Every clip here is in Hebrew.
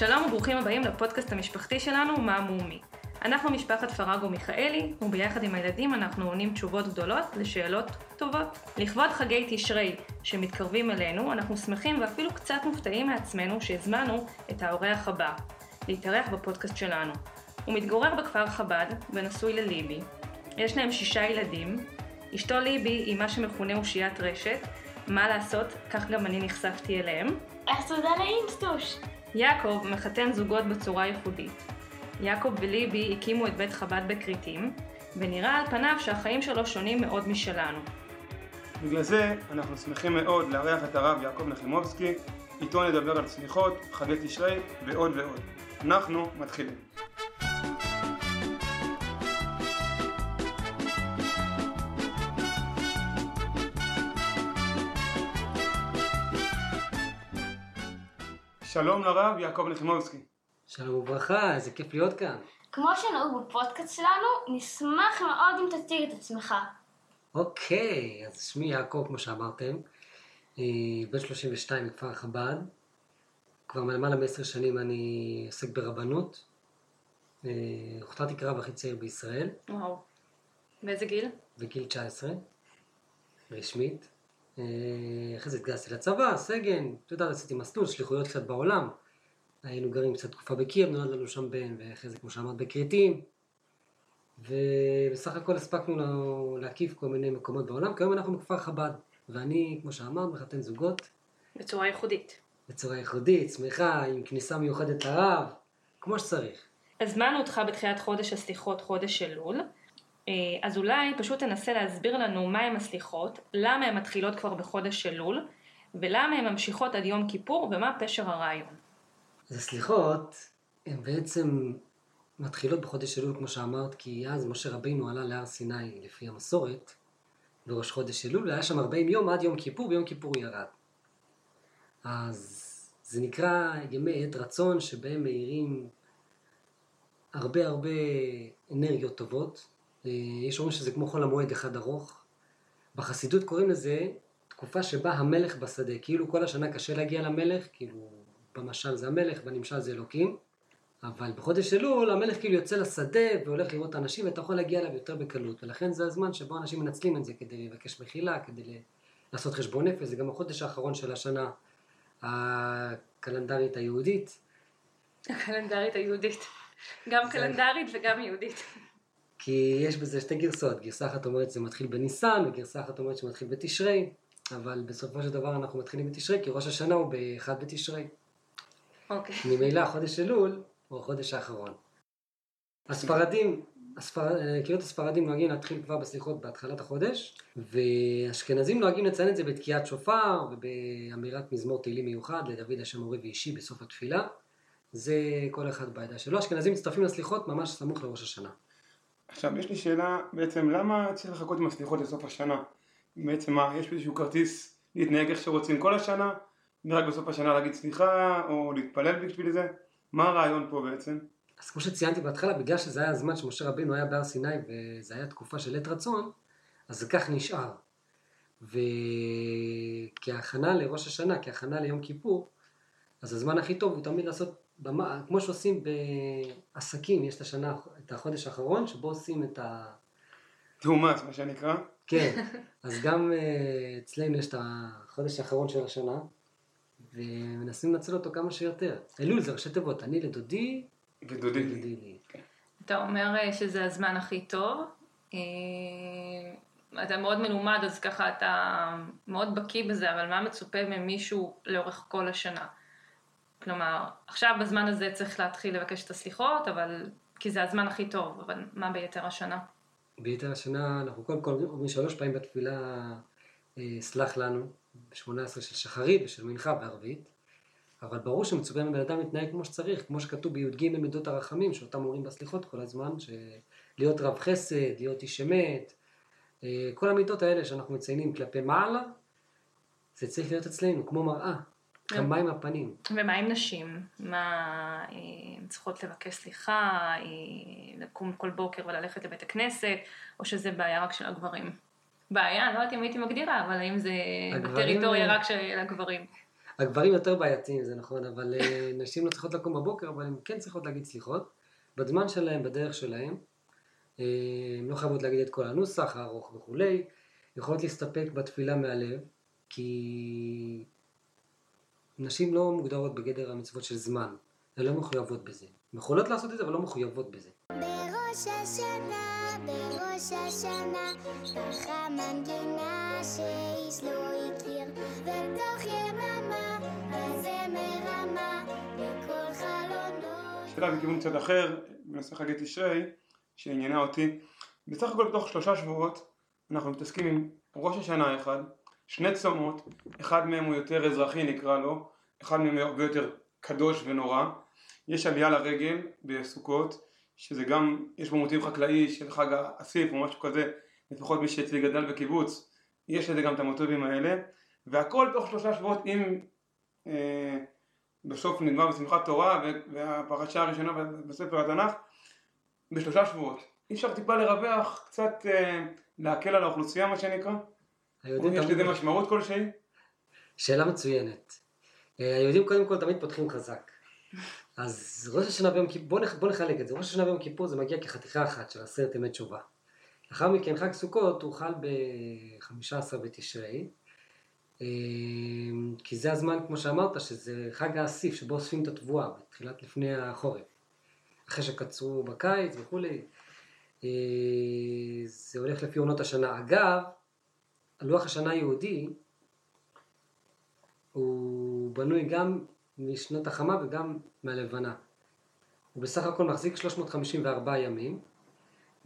שלום וברוכים הבאים לפודקאסט המשפחתי שלנו, מה מומי. אנחנו משפחת פרגו מיכאלי, וביחד עם הילדים אנחנו עונים תשובות גדולות לשאלות טובות. לכבוד חגי תשרי שמתקרבים אלינו, אנחנו שמחים ואפילו קצת מופתעים מעצמנו שהזמנו את האורח הבא, להתארח בפודקאסט שלנו. הוא מתגורר בכפר חב"ד ונשוי לליבי. יש להם שישה ילדים. אשתו ליבי היא מה שמכונה אושיית רשת. מה לעשות, כך גם אני נחשפתי אליהם. אז תודה לאינסטוש. יעקב מחתן זוגות בצורה ייחודית. יעקב וליבי הקימו את בית חב"ד בכרתים, ונראה על פניו שהחיים שלו שונים מאוד משלנו. בגלל זה אנחנו שמחים מאוד לארח את הרב יעקב נחימובסקי, איתו נדבר על סליחות, חגי תשרי ועוד ועוד. אנחנו מתחילים. שלום לרב יעקב נחימובסקי. שלום וברכה, איזה כיף להיות כאן. כמו שנהוג בפודקאסט שלנו, נשמח מאוד אם תציג את עצמך. אוקיי, אז שמי יעקב, כמו שאמרתם, אה, בן 32 מכפר חב"ד. כבר למעלה מעשר שנים אני עוסק ברבנות. אה, הוכתרתי כרב הכי צעיר בישראל, וואו. באיזה גיל? בגיל 19, רשמית. אה, אחרי זה התגייסתי לצבא, סגן, אתה יודע, עשיתי מסלול, שליחויות קצת בעולם. היינו גרים קצת תקופה בקייב, נולד לנו שם בן, ואחרי זה, כמו שאמרת, בכרתים. ובסך הכל הספקנו לה- להקיף כל מיני מקומות בעולם, כיום אנחנו בכפר חב"ד. ואני, כמו שאמרת, מחתן זוגות בצורה ייחודית. בצורה ייחודית, שמחה, עם כניסה מיוחדת לרב, כמו שצריך. הזמנו אותך בתחילת חודש הסליחות, חודש אלול, אז אולי פשוט תנסה להסביר לנו מהם הסליחות, למה הן מתחילות כבר בחודש אלול, ולמה הן ממשיכות עד יום כיפור, ומה פשר הרעיון. אז הסליחות, הן בעצם מתחילות בחודש אלול, כמו שאמרת, כי אז משה רבינו עלה להר סיני, לפי המסורת, בראש חודש אלול, היה שם 40 יום עד יום כיפור, ביום כיפור ירד. אז זה נקרא ימי עת רצון, שבהם מאירים הרבה הרבה אנרגיות טובות. אה, יש אומרים שזה כמו חול המועד אחד ארוך. בחסידות קוראים לזה תקופה שבה המלך בשדה, כאילו כל השנה קשה להגיע למלך, כאילו במשל זה המלך, בנמשל זה אלוקים, אבל בחודש אלול המלך כאילו יוצא לשדה והולך לראות אנשים ואתה יכול להגיע אליו יותר בקלות, ולכן זה הזמן שבו אנשים מנצלים את זה כדי לבקש מחילה, כדי לעשות חשבון נפש, זה גם החודש האחרון של השנה הקלנדרית היהודית, הקלנדרית היהודית. גם קלנדרית וגם יהודית. כי יש בזה שתי גרסאות, גרסה אחת אומרת שזה מתחיל בניסן, וגרסה אחת אומרת שמתחיל בתשרי, אבל בסופו של דבר אנחנו מתחילים בתשרי, כי ראש השנה הוא באחד בתשרי. אוקיי. ממילא חודש אלול הוא החודש האחרון. הספרדים, הספר... קריאות הספרדים נוהגים להתחיל כבר בסליחות בהתחלת החודש, ואשכנזים נוהגים לציין את זה בתקיעת שופר ובאמירת מזמור תהילים מיוחד לדוד השם מורה ואישי בסוף התפילה. זה כל אחד בעדה שלו. אשכנזים מצטרפים לסליחות ממש סמוך לראש השנה. עכשיו יש לי שאלה בעצם למה צריך לחכות עם הסליחות לסוף השנה? בעצם מה, יש איזשהו כרטיס להתנהג איך שרוצים כל השנה? ורק בסוף השנה להגיד סליחה או להתפלל בשביל זה? מה הרעיון פה בעצם? אז כמו שציינתי בהתחלה, בגלל שזה היה הזמן שמשה רבינו היה בהר סיני וזה היה תקופה של עת רצון, אז זה כך נשאר. וכהכנה לראש השנה, כהכנה ליום כיפור, אז הזמן הכי טוב הוא תמיד לעשות, במה, כמו שעושים בעסקים, יש את השנה, את החודש האחרון, שבו עושים את ה... תאומץ מה שנקרא. כן, אז גם אה, אצלנו יש את החודש האחרון של השנה, ומנסים לנצל אותו כמה שיותר. אלול זה ראשי תיבות, אני לדודי, ודודי לי. לי. אתה אומר אה, שזה הזמן הכי טוב. אה, אתה מאוד מלומד, אז ככה אתה מאוד בקיא בזה, אבל מה מצופה ממישהו לאורך כל השנה? כלומר, עכשיו בזמן הזה צריך להתחיל לבקש את הסליחות, אבל... כי זה הזמן הכי טוב, אבל מה ביתר השנה? ביתר השנה אנחנו קודם כל אומרים שלוש פעמים בתפילה אה, סלח לנו, ב-18 של שחרית ושל מנחה וערבית, אבל ברור שמצופה מבן אדם להתנהג כמו שצריך, כמו שכתוב בי"ג מידות הרחמים, שאותם אומרים בסליחות כל הזמן, להיות רב חסד, להיות איש אמת, אה, כל המידות האלה שאנחנו מציינים כלפי מעלה, זה צריך להיות אצלנו, כמו מראה, כמה עם הפנים. ומה עם נשים? מה, אה, הן צריכות לבקש סליחה, אה, לקום כל בוקר וללכת לבית הכנסת, או שזה בעיה רק של הגברים? בעיה, לא יודעת אם הייתי מגדירה, אבל האם זה בטריטוריה רק של הגברים? הגברים יותר בעייתיים, זה נכון, אבל אה, נשים לא צריכות לקום בבוקר, אבל הן כן צריכות להגיד סליחות, בזמן שלהם, בדרך שלהם. אה, הן לא חייבות להגיד את כל הנוסח הארוך וכולי, יכולות להסתפק בתפילה מהלב, כי נשים לא מוגדרות בגדר המצוות של זמן, הן לא מחויבות בזה. הן יכולות לעשות את זה, אבל לא מחויבות בזה. בראש השנה, בראש השנה, ככה מנגינה שאיש לא הכיר, ותוך יממה, הזמר רמה, בכל חלונות. שאלה בכיוון קצת אחר, בנושא חגי תשרי, שעניינה אותי. בסך הכל בתוך שלושה שבועות אנחנו מתעסקים עם ראש השנה אחד, שני צומות, אחד מהם הוא יותר אזרחי נקרא לו, אחד מהם הרבה יותר קדוש ונורא. יש עלייה לרגל בסוכות, שזה גם, יש בו מוטיב חקלאי של חג האסיף או משהו כזה, לפחות מי שאצלי גדל בקיבוץ, יש לזה גם את המוטיבים האלה, והכל תוך שלושה שבועות עם אה, בסוף נגמר בשמחת תורה והפרשה הראשונה בספר התנ"ך בשלושה שבועות. אי אפשר טיפה לרווח, קצת אה, להקל על האוכלוסייה מה שנקרא? היהודים יש לזה משמעות כלשהי? שאלה מצוינת. אה, היהודים קודם כל תמיד פותחים חזק. אז ראש השנה ויום כיפור, בוא, נח, בוא נחלק את זה. ראש השנה ויום כיפור זה מגיע כחתיכה אחת של עשרת ימי תשובה. לאחר מכן חג סוכות הוא חל ב-15 בתשרי. אה, כי זה הזמן, כמו שאמרת, שזה חג האסיף, שבו אוספים את התבואה, בתחילת לפני החורף. אחרי שקצרו בקיץ וכולי. אה, זה הולך לפי עונות השנה. אגב, לוח השנה היהודי הוא בנוי גם משנת החמה וגם מהלבנה. הוא בסך הכל מחזיק 354 ימים,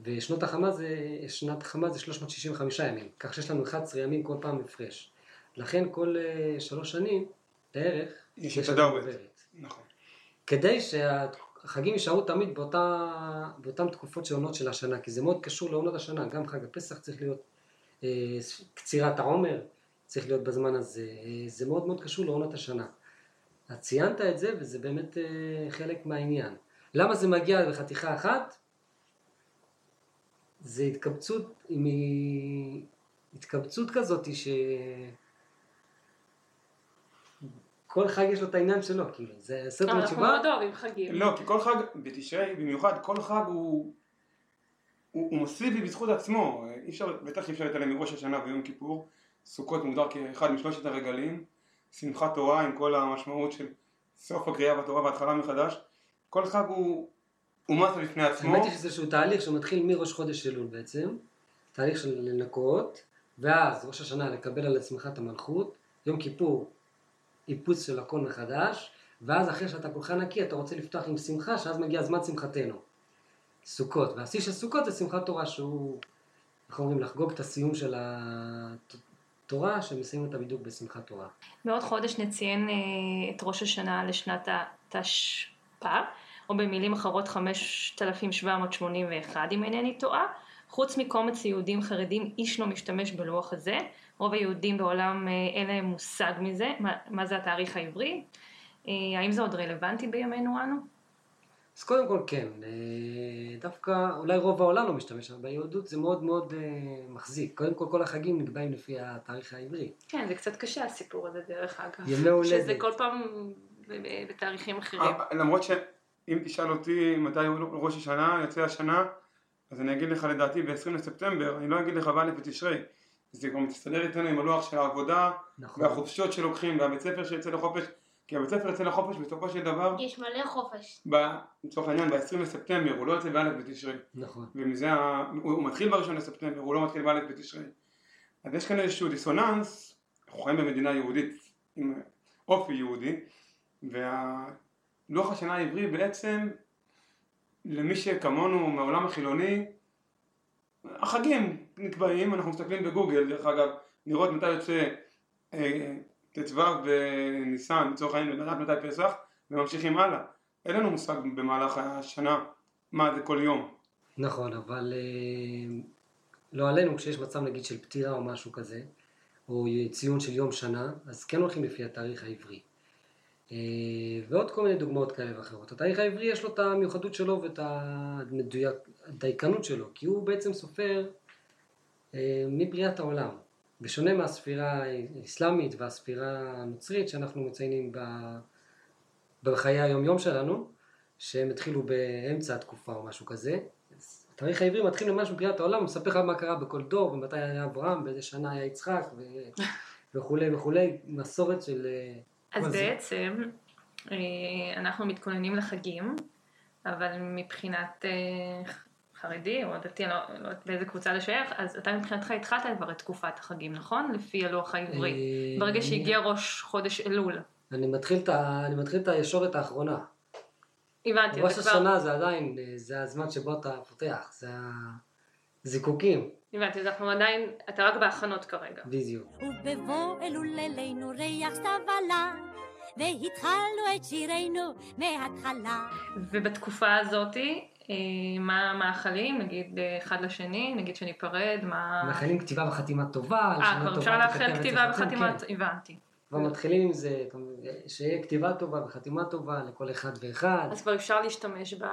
ושנות החמה זה, שנת החמה זה 365 ימים, כך שיש לנו 11 ימים כל פעם הפרש. לכן כל אה, שלוש שנים בערך יש את. עוברת. נכון. כדי שהחגים יישארו תמיד באותה, באותן תקופות של עונות של השנה, כי זה מאוד קשור לעונות השנה, גם חג הפסח צריך להיות קצירת העומר, צריך להיות בזמן הזה, זה מאוד מאוד קשור לעונות השנה. אז ציינת את זה וזה באמת אה, חלק מהעניין. למה זה מגיע בחתיכה אחת? זה התקבצות, מ- התקבצות כזאת ש... כל חג יש לו את העניין שלו, כאילו, זה עשרת ימי אנחנו מאוד אוהבים חגים. לא, כי כל חג, בתשרי במיוחד, כל חג הוא, הוא, הוא מסיבי בזכות עצמו. אי אפשר, בטח אי אפשר להתעלם מראש השנה ויום כיפור. סוכות מוגדר כאחד משלושת הרגלים. שמחת תורה עם כל המשמעות של סוף הקריאה בתורה והתחלה מחדש. כל חג הוא, הוא מסה בפני עצמו. האמת היא שזה איזשהו תהליך שמתחיל מראש חודש אלול בעצם, תהליך של לנקות, ואז ראש השנה לקבל על עצמך את המלכות, יום כיפור איפוץ של הכל מחדש, ואז אחרי שאתה כולך נקי אתה רוצה לפתוח עם שמחה, שאז מגיע זמן שמחתנו. סוכות, והשיא של סוכות זה שמחת תורה שהוא, איך אומרים, לחגוג את הסיום של התורה, שמסיימים אותה בדיוק בשמחת תורה. בעוד חודש נציין אה, את ראש השנה לשנת התשפ"א, או במילים אחרות 5781 אם אינני טועה. חוץ מקומץ יהודים חרדים, איש לא משתמש בלוח הזה. רוב היהודים בעולם אה, אין להם מושג מזה, מה, מה זה התאריך העברי. אה, האם זה עוד רלוונטי בימינו אנו? אז קודם כל כן, אה, דווקא אולי רוב העולם לא משתמש, אבל ביהדות זה מאוד מאוד אה, מחזיק. קודם כל כל החגים נקבעים לפי התאריך העברי. כן, זה קצת קשה הסיפור הזה דרך אגב. ימי הולדת. שזה כל פעם ב- בתאריכים אחרים. אה, למרות שאם תשאל אותי מתי הוא ראש השנה, יוצא השנה, אז אני אגיד לך לדעתי ב-20 לספטמבר, אני לא אגיד לך בא' בתשרי. זה כבר מסתדר איתנו עם הלוח של העבודה, נכון. והחופשות שלוקחים, והבית ספר שיוצא לחופש, כי הבית ספר יוצא לחופש בסופו של דבר, יש מלא חופש. ב- לצורך העניין ב-20 לספטמבר, הוא לא יוצא בא' בתשרי. נכון. ומזה, הוא, הוא מתחיל בראשון לספטמבר, הוא לא מתחיל בא' בתשרי. אז יש כאן איזשהו דיסוננס, אנחנו חיים במדינה יהודית עם אופי יהודי, והלוח השנה העברי בעצם, למי שכמונו מהעולם החילוני, החגים נקבעים, אנחנו מסתכלים בגוגל דרך אגב, לראות מתי יוצא אה, ט"ו בניסן, לצורך העניין, לדעת מתי פסח, וממשיכים הלאה. אין לנו מושג במהלך השנה מה זה כל יום. נכון, אבל אה, לא עלינו, כשיש מצב נגיד של פטירה או משהו כזה, או ציון של יום שנה, אז כן הולכים לפי התאריך העברי. אה, ועוד כל מיני דוגמאות כאלה ואחרות. התאריך העברי יש לו את המיוחדות שלו ואת הדייקנות שלו, כי הוא בעצם סופר אה, מבריאת העולם. בשונה מהספירה האסלאמית והספירה הנוצרית שאנחנו מציינים ב... בחיי היום יום שלנו, שהם התחילו באמצע התקופה או משהו כזה. התאריך העברי מתחיל ממש מבחינת העולם, הוא מספר לך מה קרה בכל דור, ומתי היה אברהם, באיזה שנה היה יצחק, ו... וכולי וכולי, מסורת של... אה, אז כל זה. בעצם אה, אנחנו מתכוננים לחגים, אבל מבחינת חרדי או דתי, אני לא לא יודעת באיזה קבוצה לשייך, אז אתה מבחינתך התחלת כבר את תקופת החגים, נכון? לפי הלוח העברי. אה, ברגע שהגיע ראש חודש אלול. אני מתחיל את ה- אני מתחיל את הישורת האחרונה. הבנתי, ראש אתה כבר... השנה זה עדיין, אה, זה הזמן שבו אתה פותח, זה הזיקוקים, הבנתי, אז אנחנו עדיין, אתה רק בהכנות כרגע. בדיוק. ובבוא אלול לילינו ריח סתיו עלה, והתחלנו את שירנו מההתחלה. ובתקופה הזאתי, מה המאכלים, נגיד אה, אחד לשני, נגיד שניפרד, מה... מאחלים כתיבה וחתימה טובה, אה, כבר אפשר לאחל כתיבה זה, וחתימה, כן. הבנתי. כבר מתחילים עם זה, שיהיה כתיבה טובה וחתימה טובה לכל אחד ואחד, אז כבר אפשר להשתמש ב...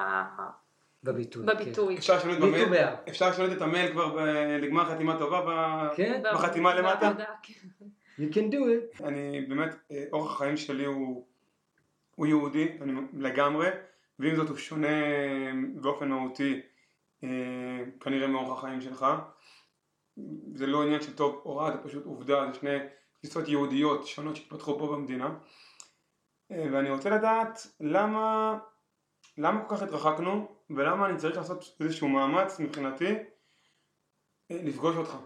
בביטוי. בביטוי. אפשר לשנות מי במייל, קובע? אפשר לשנות את המייל כבר לגמר חתימה טובה ב- כן, כן, בחתימה למטה? כן. you can do it. אני באמת, אה, אורח החיים שלי הוא, הוא יהודי, אני לגמרי, ועם זאת הוא שונה באופן מהותי אה, כנראה מאורח החיים שלך. זה לא עניין של טוב או רע, זה פשוט עובדה, זה שני תפיסות יהודיות שונות שהתפתחו פה במדינה. אה, ואני רוצה לדעת למה, למה כל כך התרחקנו, ולמה אני צריך לעשות איזשהו מאמץ מבחינתי אה, לפגוש אותך.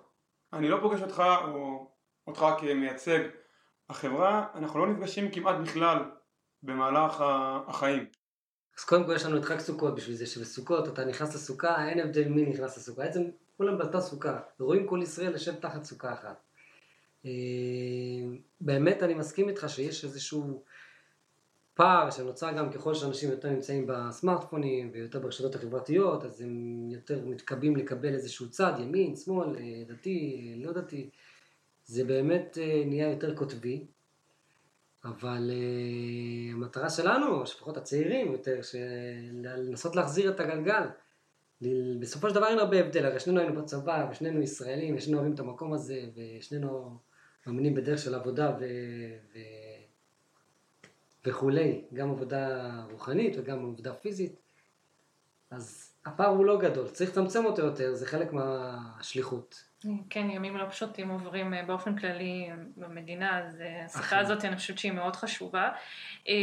אני לא פוגש אותך או אותך כמייצג החברה, אנחנו לא נפגשים כמעט בכלל במהלך החיים. אז קודם כל יש לנו את חג סוכות בשביל זה שבסוכות אתה נכנס לסוכה, אין הבדל מי נכנס לסוכה, בעצם כולם באותה סוכה, רואים כל ישראל יושב תחת סוכה אחת. אה, באמת אני מסכים איתך שיש איזשהו פער שנוצר גם ככל שאנשים יותר נמצאים בסמארטפונים ויותר ברשתות החברתיות, אז הם יותר מתקבעים לקבל איזשהו צד, ימין, שמאל, אה, דתי, אה, לא דתי. זה באמת נהיה יותר קוטבי, אבל uh, המטרה שלנו, לפחות הצעירים יותר, לנסות להחזיר את הגלגל. בסופו של דבר אין הרבה הבדל, הרי שנינו היינו בצבא, ושנינו ישראלים, ושנינו אוהבים את המקום הזה, ושנינו מאמינים בדרך של עבודה ו... ו... וכולי, גם עבודה רוחנית וגם עבודה פיזית. אז הפער הוא לא גדול, צריך לצמצם אותו יותר, זה חלק מהשליחות. כן, ימים לא פשוטים עוברים אה, באופן כללי במדינה, אז אה, השיחה. הזאת אני חושבת שהיא מאוד חשובה. אה,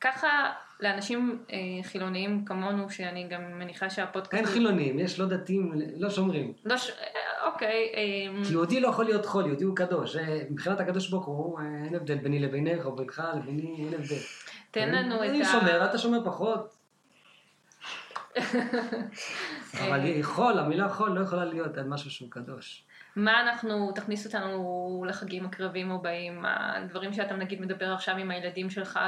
ככה, לאנשים אה, חילוניים כמונו, שאני גם מניחה שהפודקאסט... אין חילונים, יש לא דתיים, לא שומרים. לא ש... אה, אוקיי, אה, כי יהודי לא יכול להיות חול, יהודי הוא קדוש. אה, מבחינת הקדוש ברוך הוא, אה, אין הבדל ביני לבינך, או בינך לביני, אין הבדל. תן לנו את אני ה... שומר, אתה שומר פחות. אבל יכול, המילה יכול לא יכולה להיות על משהו שהוא קדוש. מה אנחנו, תכניס אותנו לחגים הקרבים הבאים, הדברים שאתה נגיד מדבר עכשיו עם הילדים שלך,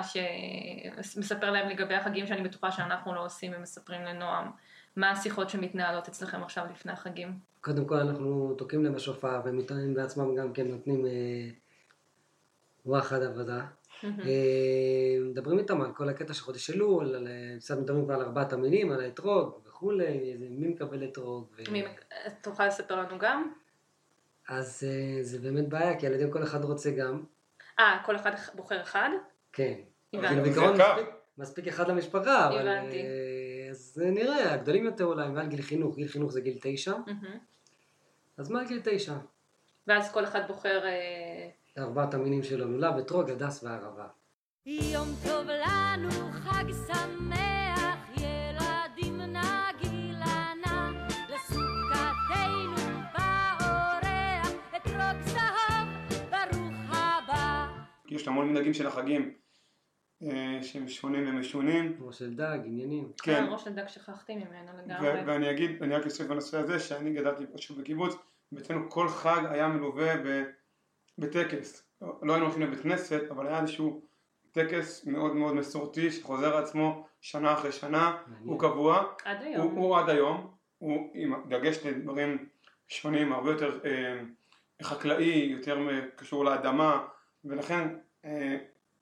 שמספר להם לגבי החגים שאני בטוחה שאנחנו לא עושים ומספרים לנועם. מה השיחות שמתנהלות אצלכם עכשיו לפני החגים? קודם כל אנחנו תוקעים להם בשופר, והם בעצמם גם כן נותנים אה, וואחד עבודה. אה, מדברים איתם על כל הקטע של חודש אלול, על, אה, קצת מדברים כבר על ארבעת המינים, על האתרוג וכולי, מי מקבל אתרוג. ו- מי- תוכל לספר לנו גם? אז אה, זה באמת בעיה, כי הילדים כל אחד רוצה גם. אה, כל אחד בוחר אחד? כן. הבנתי. כאילו זה בעיקרון יקר. מספיק, מספיק אחד למשפחה, אבל... הבנתי. אה, אז נראה, הגדולים יותר אולי, מעל גיל חינוך, גיל חינוך זה גיל תשע. אז מעל גיל תשע. ואז כל אחד בוחר... ארבעת המינים שלו, לולב, אתרוג, הדס וערבה. יום טוב לנו, חג שמח, ילדים נגילנה, לסוכתנו באורח, אתרוג זהב, ברוך הבא. יש המון מנהגים של החגים אה, שהם שונים ומשונים. כמו של דג, עניינים. כן, אה, ראש הדג שכחתי ממנו לגמרי. ואני אגיד, אני רק אוסיף בנושא הזה, שאני גדלתי פשוט בקיבוץ, ואצלנו כל חג היה מלווה ב- בטקס. לא היינו הולכים לבית כנסת, אבל היה איזשהו טקס מאוד מאוד מסורתי שחוזר על עצמו שנה אחרי שנה, מעניין. הוא קבוע, עד הוא, היום. הוא עד היום, הוא עם דגש לדברים שונים, הרבה יותר אה, חקלאי, יותר קשור לאדמה, ולכן אה,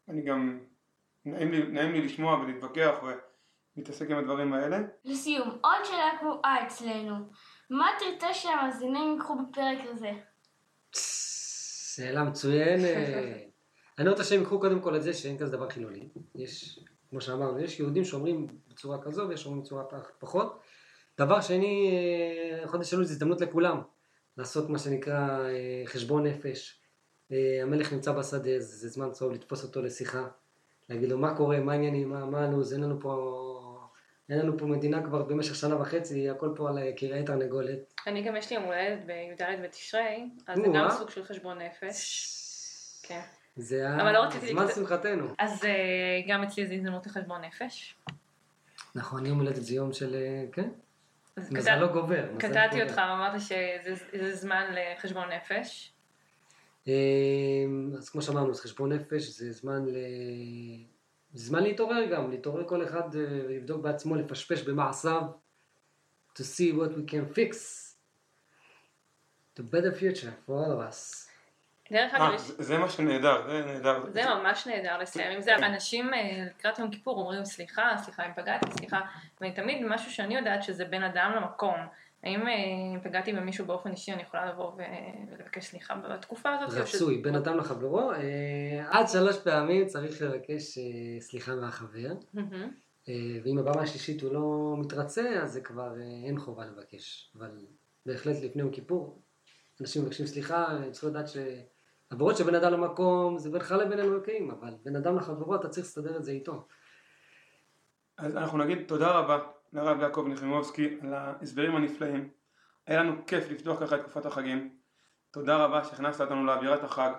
אני גם, נעים לי, נעים לי לשמוע ולהתווכח ולהתעסק עם הדברים האלה. לסיום, עוד שאלה קבועה אצלנו. מה תרצה שהמאזינים ייקחו בפרק הזה? שאלה מצוינת. אני רוצה שהם ייקחו קודם כל את זה שאין כזה דבר חילוני. יש, כמו שאמרנו, יש יהודים שאומרים בצורה כזו ויש שאומרים בצורה פח- פחות. דבר שני, חודש אלול זה הזדמנות לכולם. לעשות מה שנקרא אה, חשבון נפש. אה, המלך נמצא בשדה, זה זמן טוב לתפוס אותו לשיחה. להגיד לו מה קורה, מה העניינים, מה, מה הלו"ז, אין לנו פה... אין לנו פה מדינה כבר במשך שנה וחצי, הכל פה על אה, כרעי תרנגולת. אני גם יש לי יום הולדת בי"ד בתשרי, אז זה גם? סוג של חשבון נפש. כן. זה לא רציתי זמן לקצת- שמחתנו. אז אה, גם אצלי זה הזדמנות לחשבון נפש. נכון, יום הולדת זה יום של... אה, כן? אז מזל קטע- לא גובר. קטעתי. אותך, אמרת שזה זה זמן לחשבון נפש. אה, אז כמו שאמרנו, חשבון נפש, זה זמן ל... זמן להתעורר גם, להתעורר כל אחד אה, ולבדוק בעצמו, לפשפש במעשיו, to see what we can fix, to better future for all of us. דרך אגב, אה, יש- זה מה שנהדר, זה נהדר. זה ממש נהדר לסיים עם זה. אנשים אה, לקראת יום כיפור אומרים סליחה, סליחה אם פגעתי, סליחה. ואני תמיד משהו שאני יודעת שזה בין אדם למקום. האם אה, אם פגעתי במישהו באופן אישי אני יכולה לבוא ולבקש סליחה בתקופה הזאת? ש- רצוי, בין אדם לחברו, אה, עד שלוש פעמים צריך לבקש אה, סליחה מהחבר, ואם הפעם השלישית הוא לא מתרצה, אז זה כבר אין חובה לבקש. אבל בהחלט לפני יום כיפור, אנשים מבקשים סליחה, הם צריכים לדעת שעבירות של בין אדם למקום זה בינך לבין אלוקים, אבל בין אדם לחברו אתה צריך לסדר את זה איתו. אז אנחנו נגיד תודה רבה לרב יעקב נחמימובסקי על ההסברים הנפלאים. היה לנו כיף לפתוח ככה את תקופת החגים. תודה רבה שהכנסת אותנו לאווירת החג.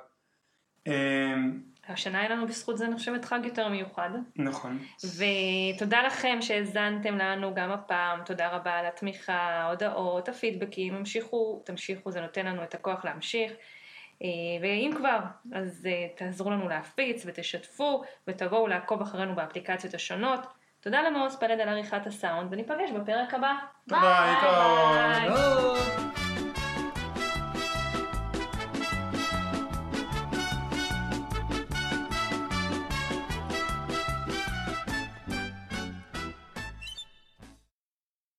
אמ, השנה היה לנו בזכות זה נחשבת חג יותר מיוחד. נכון. ותודה לכם שהאזנתם לנו גם הפעם, תודה רבה על התמיכה, ההודעות, הפידבקים, המשיכו, תמשיכו, זה נותן לנו את הכוח להמשיך. אה, ואם כבר, אז אה, תעזרו לנו להפיץ ותשתפו ותבואו לעקוב אחרינו באפליקציות השונות. תודה למעוז פלד על עריכת הסאונד וניפגש בפרק הבא. ביי. ביי. שלום!